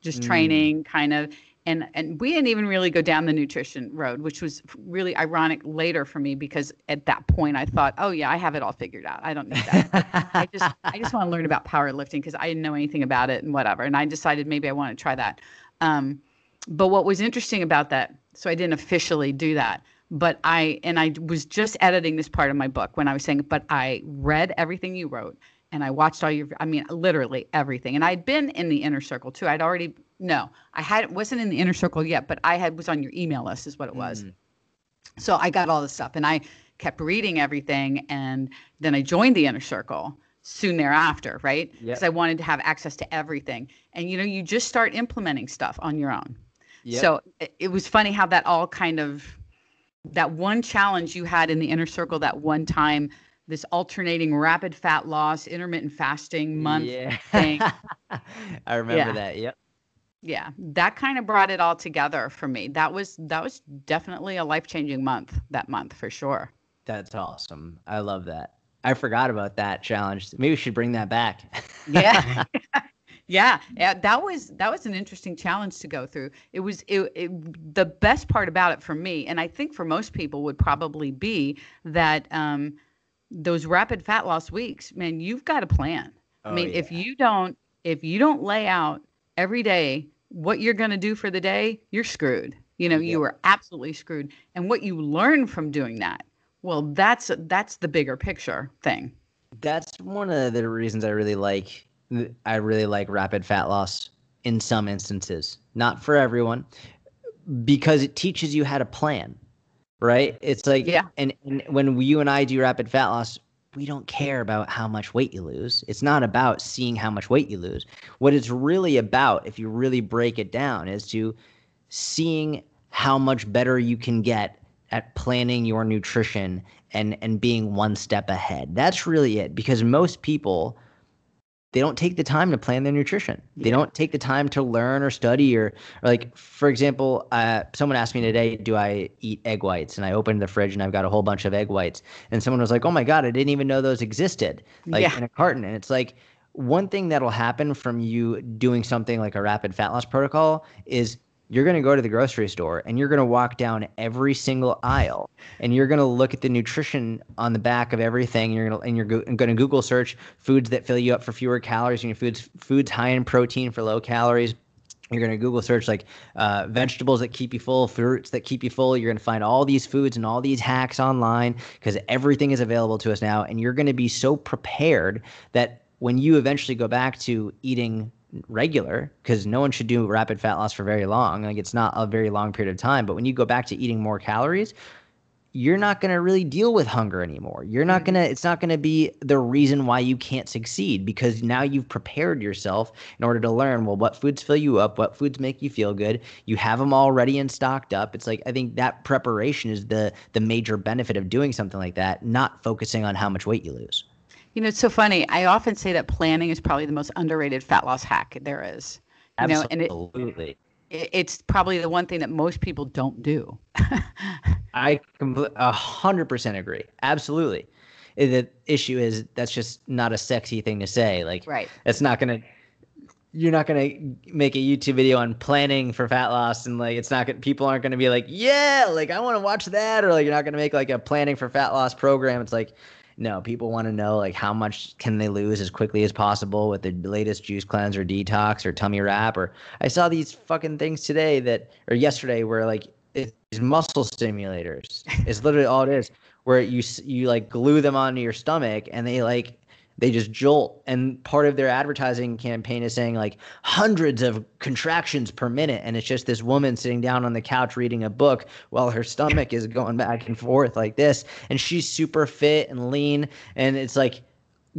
just mm. training kind of and and we didn't even really go down the nutrition road which was really ironic later for me because at that point i thought oh yeah i have it all figured out i don't need that i just i just want to learn about powerlifting because i didn't know anything about it and whatever and i decided maybe i want to try that um, but what was interesting about that so i didn't officially do that but i and i was just editing this part of my book when i was saying but i read everything you wrote and I watched all your I mean literally everything. And I'd been in the inner circle too. I'd already no, I had wasn't in the inner circle yet, but I had was on your email list is what it was. Mm. So I got all this stuff and I kept reading everything and then I joined the inner circle soon thereafter, right? Because yep. I wanted to have access to everything. And you know, you just start implementing stuff on your own. Yep. So it, it was funny how that all kind of that one challenge you had in the inner circle that one time this alternating rapid fat loss intermittent fasting month yeah. thing [LAUGHS] I remember Yeah. that. Yep. Yeah that kind of brought it all together for me that was that was definitely a life-changing month that month for sure That's awesome. I love that. I forgot about that challenge. Maybe we should bring that back. yeah [LAUGHS] [LAUGHS] yeah yeah that was that was an interesting challenge to go through it was it, it the best part about it for me and i think for most people would probably be that um those rapid fat loss weeks man you've got a plan i Oh, mean if you don't if you don't lay out every day what you're going to do for the day you're screwed you know you Yep. are absolutely screwed and what you learn from doing that well that's that's the bigger picture thing That's one of the reasons I really like I really like rapid fat loss in some instances. Not for everyone because it teaches you how to plan. Right? It's like Yeah. and, and when you and I do rapid fat loss, we don't care about how much weight you lose. It's not about seeing how much weight you lose. What it's really about, if you really break it down, is to seeing how much better you can get at planning your nutrition and and being one step ahead. That's really it because most people they don't take the time to plan their nutrition. They don't take the time to learn or study or, or like for example, uh, someone asked me today, do I eat egg whites? And I opened the fridge and I've got a whole bunch of egg whites. And someone was like, "Oh my god, I didn't even know those existed." Like Yeah. in a carton. And it's like one thing that'll happen from you doing something like a rapid fat loss protocol is you're going to go to the grocery store and you're going to walk down every single aisle and you're going to look at the nutrition on the back of everything and you're going to and you're go, going to google search foods that fill you up for fewer calories and your foods foods high in protein for low calories. You're going to google search like uh, vegetables that keep you full fruits that keep you full. You're going to find all these foods and all these hacks online because everything is available to us now. And you're going to be so prepared that when you eventually go back to eating regular because no one should do rapid fat loss for very long like it's not a very long period of time. But when you go back to eating more calories you're not going to really deal with hunger anymore. You're not mm-hmm. going to it's not going to be the reason why you can't succeed because now you've prepared yourself in order to learn well what foods fill you up what foods make you feel good. You have them all ready and stocked up. It's like i think that preparation is the the major benefit of doing something like that not focusing on how much weight you lose You know, it's so funny. I often say that planning is probably the most underrated fat loss hack there is. You know, and it, absolutely it's probably the one thing that most people don't do. [LAUGHS] I a hundred percent agree. Absolutely. The issue is that's just not a sexy thing to say. Like, Right. It's not gonna. You're not gonna make a YouTube video on planning for fat loss, and like, it's not gonna. People aren't gonna be like, yeah, like I want to watch that, or like you're not gonna make like a planning for fat loss program. It's like, no, people want to know like how much can they lose as quickly as possible with the latest juice cleanse or detox or tummy wrap. Or I saw these fucking things today that or yesterday where like it's muscle stimulators. It's literally all it is. Where you you like glue them onto your stomach and they like they just jolt. And part of their advertising campaign is saying like hundreds of contractions per minute, and it's just this woman sitting down on the couch reading a book while her stomach is going back and forth like this, and she's super fit and lean, and it's like.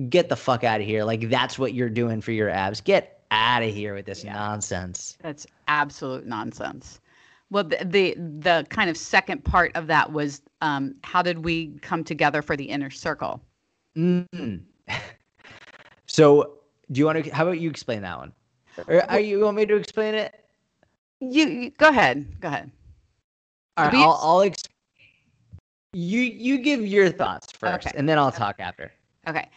Get the fuck out of here. Like, that's what you're doing for your abs. Get out of here with this Yeah. nonsense. That's absolute nonsense. Well, the, the the kind of second part of that was um, how did we come together for the inner circle? Mm. So, do you want to? How about you explain that one? Or are you, want me to explain it? You, you go ahead. Go ahead. All right, I'll, I'll ex- you you give your thoughts first, Okay. and then I'll talk after. Okay.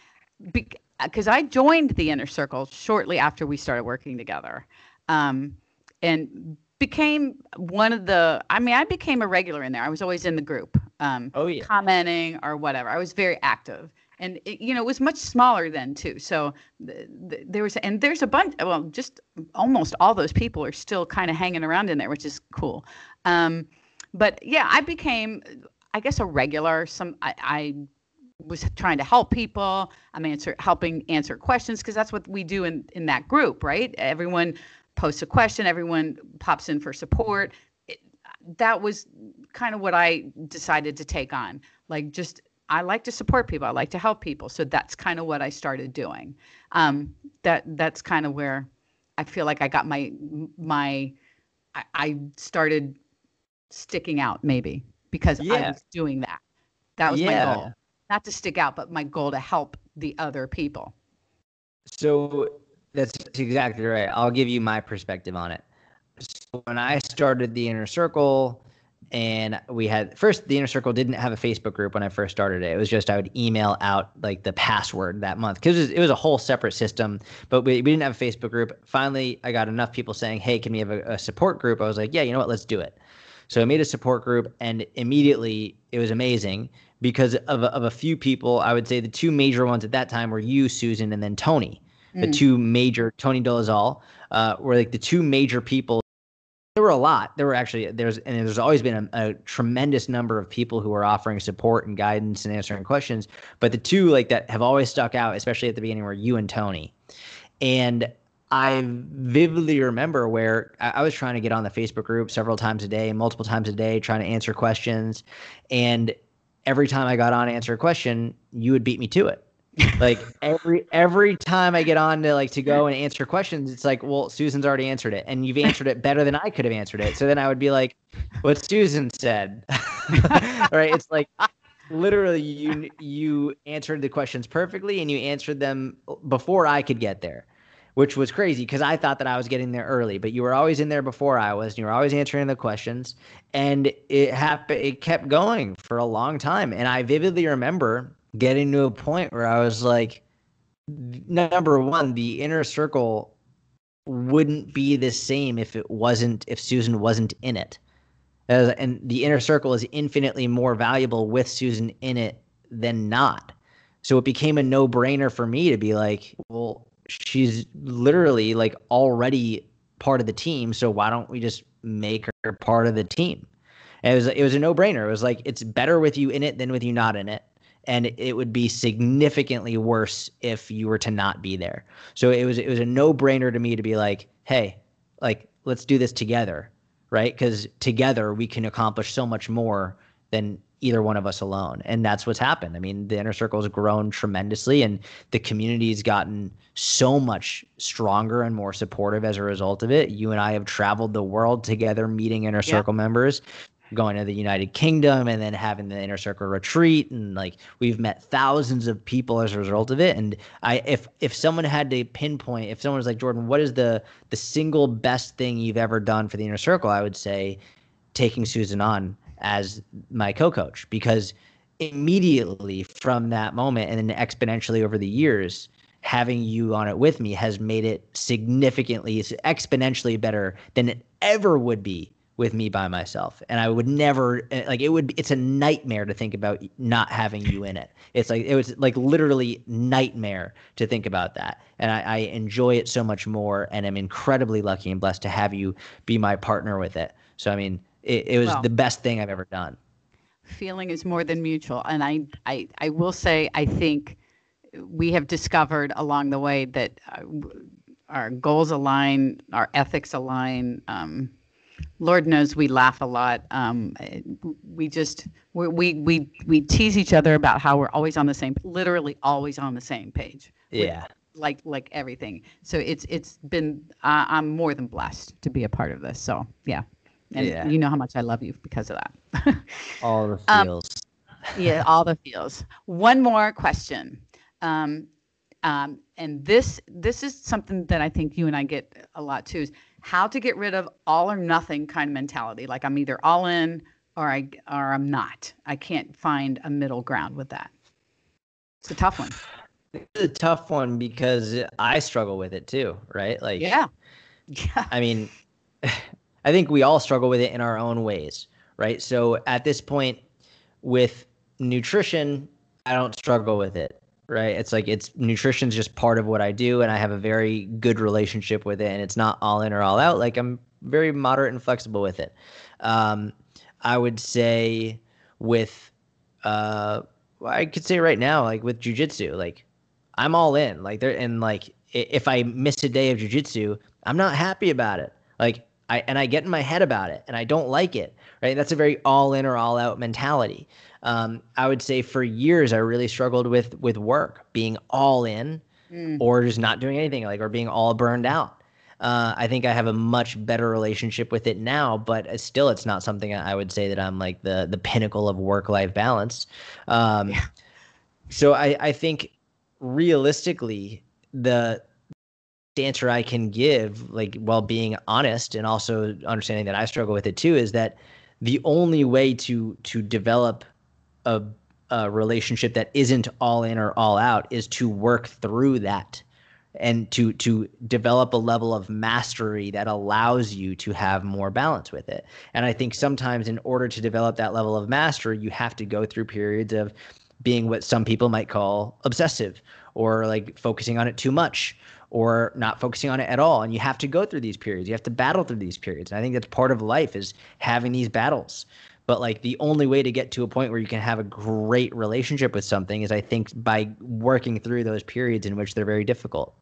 Because I joined the inner circle shortly after we started working together um, and became one of the, I mean, I became a regular in there. I was always in the group, um, Oh yeah, commenting or whatever. I was very active. And, it, you know, it was much smaller then too. So th- th- there was, and there's a bunch, well, just almost all those people are still kind of hanging around in there, which is cool. Um, but yeah, I became, I guess, a regular. Some, I, I was trying to help people. I'm answer helping answer questions because that's what we do in in that group, right? Everyone posts a question, everyone pops in for support. It, that was kind of what I decided to take on. Like just I like to support people. I like to help people. So that's kind of what I started doing. Um, that that's kind of where I feel like I got my my I, I started sticking out maybe because Yeah. I was doing that. That was my goal. Not to stick out, but my goal to help the other people. So that's exactly right. I'll give you my perspective on it. So when I started the inner circle, and we had first the inner circle didn't have a Facebook group when I first started it. It was just I would email out like the password that month because it, was- it was a whole separate system. But we, we didn't have a Facebook group. Finally, I got enough people saying, "Hey, can we have a, a support group?" I was like, "Yeah, you know what? Let's do it." So I made a support group, and immediately it was amazing because of a, of a few people. I would say the two major ones at that time were you, Susan, and then Tony. The Mm. two major Tony Dolezal uh, were like the two major people. There were a lot. There were actually there's and there's always been a, a tremendous number of people who are offering support and guidance and answering questions. But the two like that have always stuck out, especially at the beginning, were you and Tony. And I vividly remember where I, I was trying to get on the Facebook group several times a day, multiple times a day, trying to answer questions. And every time I got on to answer a question, you would beat me to it. Like every every time I get on to like to go and answer questions, it's like, well, Susan's already answered it, and you've answered it better than I could have answered it. So then I would be like, what Susan said, [LAUGHS] right? It's like literally you you answered the questions perfectly, and you answered them before I could get there which was crazy because I thought that I was getting there early, but you were always in there before I was, and you were always answering the questions, and it happened. It kept going for a long time, and I vividly remember getting to a point where I was like, number one, the inner circle wouldn't be the same if it wasn't if Susan wasn't in it, As- and the inner circle is infinitely more valuable with Susan in it than not. So it became a no brainer for me to be like, well, she's literally like already part of the team. So why don't we just make her part of the team? And it was it was a no brainer. It was like it's better with you in it than with you not in it. And it would be significantly worse if you were to not be there. So it was it was a no brainer to me to be like, hey, like let's do this together, right? Because together we can accomplish so much more than either one of us alone. And that's what's happened. I mean, the inner circle has grown tremendously and the community's gotten so much stronger and more supportive as a result of it. You and I have traveled the world together, meeting inner circle members, going to the United Kingdom and then having the inner circle retreat. And like we've met thousands of people as a result of it. And I if if someone had to pinpoint, if someone was like, Jordan, what is the the single best thing you've ever done for the inner circle? I would say taking Susan on as my co-coach because immediately from that moment and then exponentially over the years having you on it with me has made it significantly exponentially better than it ever would be with me by myself. And i would never eh, like it would it's a nightmare to think about not having you in it. It's like it was like literally nightmare to think about that. And i, I enjoy it so much more and i'm incredibly lucky and blessed to have you be my partner with it. So i mean it, it was Well- the best thing i've ever done. Feeling is more than mutual. And I, I i will say i think we have discovered along the way that uh, our goals align our ethics align um, lord knows we laugh a lot. Um, we just we, we we we tease each other about how we're always on the same literally always on the same page with- yeah. like like everything. So it's it's been uh, i'm more than blessed to be a part of this. So yeah. And Yeah. you know how much i love you because of that. [LAUGHS] All the Um, feels. yeah, all the feels. One more question, um, um, and this this is something that I think you and I get a lot too: is how to get rid of all or nothing kind of mentality. Like I'm either all in or I or I'm not. I can't find a middle ground with that. It's a tough one. It's a tough one because I struggle with it too, right? Like, Yeah, [LAUGHS] yeah, I mean, [LAUGHS] I think we all struggle with it in our own ways, right? So at this point, with nutrition, I don't struggle with it, right? It's like it's nutrition's just part of what I do, and I have a very good relationship with it, and it's not all in or all out. Like I'm very moderate and flexible with it. Um, I would say with, uh, I could say right now, like with jujitsu, like I'm all in. Like there, and like if I miss a day of jujitsu, I'm not happy about it. Like I and I get in my head about it, and I don't like it. Right? That's a very all in or all out mentality. Um, I would say for years I really struggled with with work, being all in Mm. or just not doing anything, like or being all burned out. Uh, I think I have a much better relationship with it now, but still, it's not something I would say that I'm like the the pinnacle of work life balance. Um, yeah. So I I think realistically the answer I can give, like while being honest and also understanding that I struggle with it too, is that the only way to to develop a, a relationship that isn't all in or all out is to work through that and to to develop a level of mastery that allows you to have more balance with it. And I think sometimes in order to develop that level of mastery, you have to go through periods of being what some people might call obsessive or like focusing on it too much or not focusing on it at all. And you have to go through these periods. You have to battle through these periods. And i think that's part of life is having these battles. But like the only way to get to a point where you can have a great relationship with something is i think by working through those periods in which they're very difficult.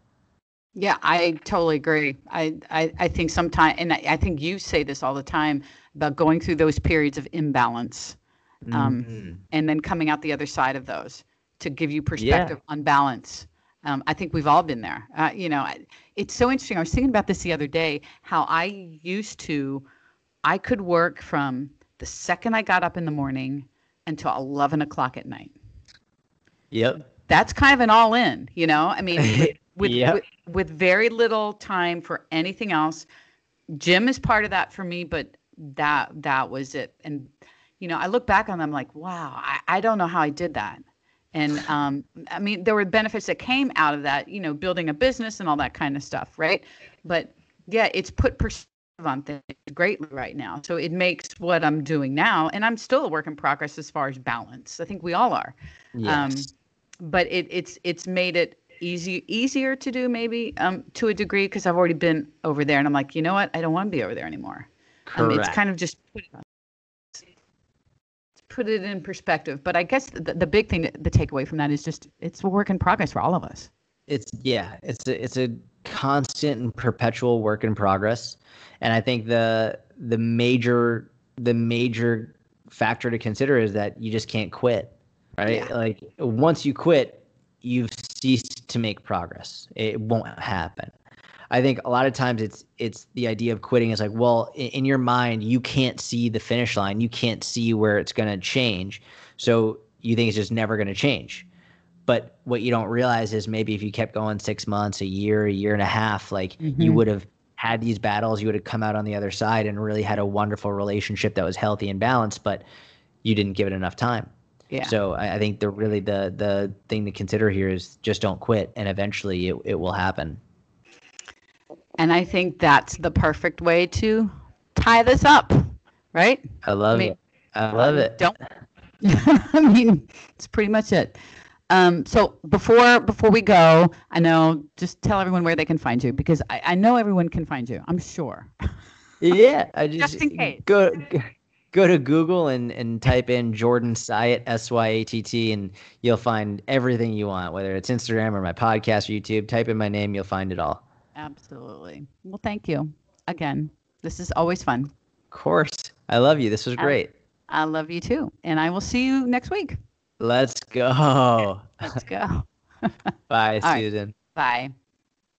Yeah i totally agree. I i, I think sometimes and I, I, think you say this all the time about going through those periods of imbalance um, mm-hmm. and then coming out the other side of those to give you perspective yeah. on balance um, I think we've all been there. Uh, you know, it's so interesting. I was thinking about this the other day. How I used to, I could work from the second I got up in the morning until eleven o'clock at night. Yep. That's kind of an all-in. You know, I mean, with [LAUGHS] with, yep. with, with very little time for anything else. Gym is part of that for me, but that that was it. And you know, I look back on them like, wow, I, I don't know how I did that. And um, I mean, there were benefits that came out of that, you know, building a business and all that kind of stuff, right? But yeah, it's put perspective on things greatly right now. So it makes what I'm doing now, and I'm still a work in progress as far as balance. I think we all are. Yes. Um, but it, it's it's made it easy easier to do maybe um, to a degree because I've already been over there, and I'm like, you know what? I don't want to be over there anymore. Correct. Um, it's kind of just put it in perspective. But I guess the, the big thing, the takeaway from that is just it's a work in progress for all of us. It's yeah, it's a, it's a constant and perpetual work in progress, and I think the the major the major factor to consider is that you just can't quit, right? Yeah. Like once you quit, you've ceased to make progress. It won't happen. I think a lot of times it's it's the idea of quitting is like, well, in, in your mind, you can't see the finish line, you can't see where it's going to change, so you think it's just never going to change. But what you don't realize is maybe if you kept going six months, a year, a year and a half, like mm-hmm. you would have had these battles, you would have come out on the other side and really had a wonderful relationship that was healthy and balanced, but you didn't give it enough time. Yeah. So I, I think the really the the thing to consider here is just don't quit, and eventually it, it will happen. And I think that's the perfect way to tie this up, right? I love I mean, it. I love it. Don't. [LAUGHS] I mean, it's pretty much it. Um, so before before we go, I know just tell everyone where they can find you because I, I know everyone can find you. I'm sure. yeah, I [LAUGHS] just, just in case. go go to Google and and type in Jordan Syatt S Y A T T and you'll find everything you want, whether it's Instagram or my podcast or YouTube. Type in my name, you'll find it all. Absolutely. Well, thank you again. This is always fun. Of course. I love you. This was great. I, I love you too. And I will see you next week. Let's go. Let's go. [LAUGHS] Bye, [LAUGHS] Susan. Right. Bye.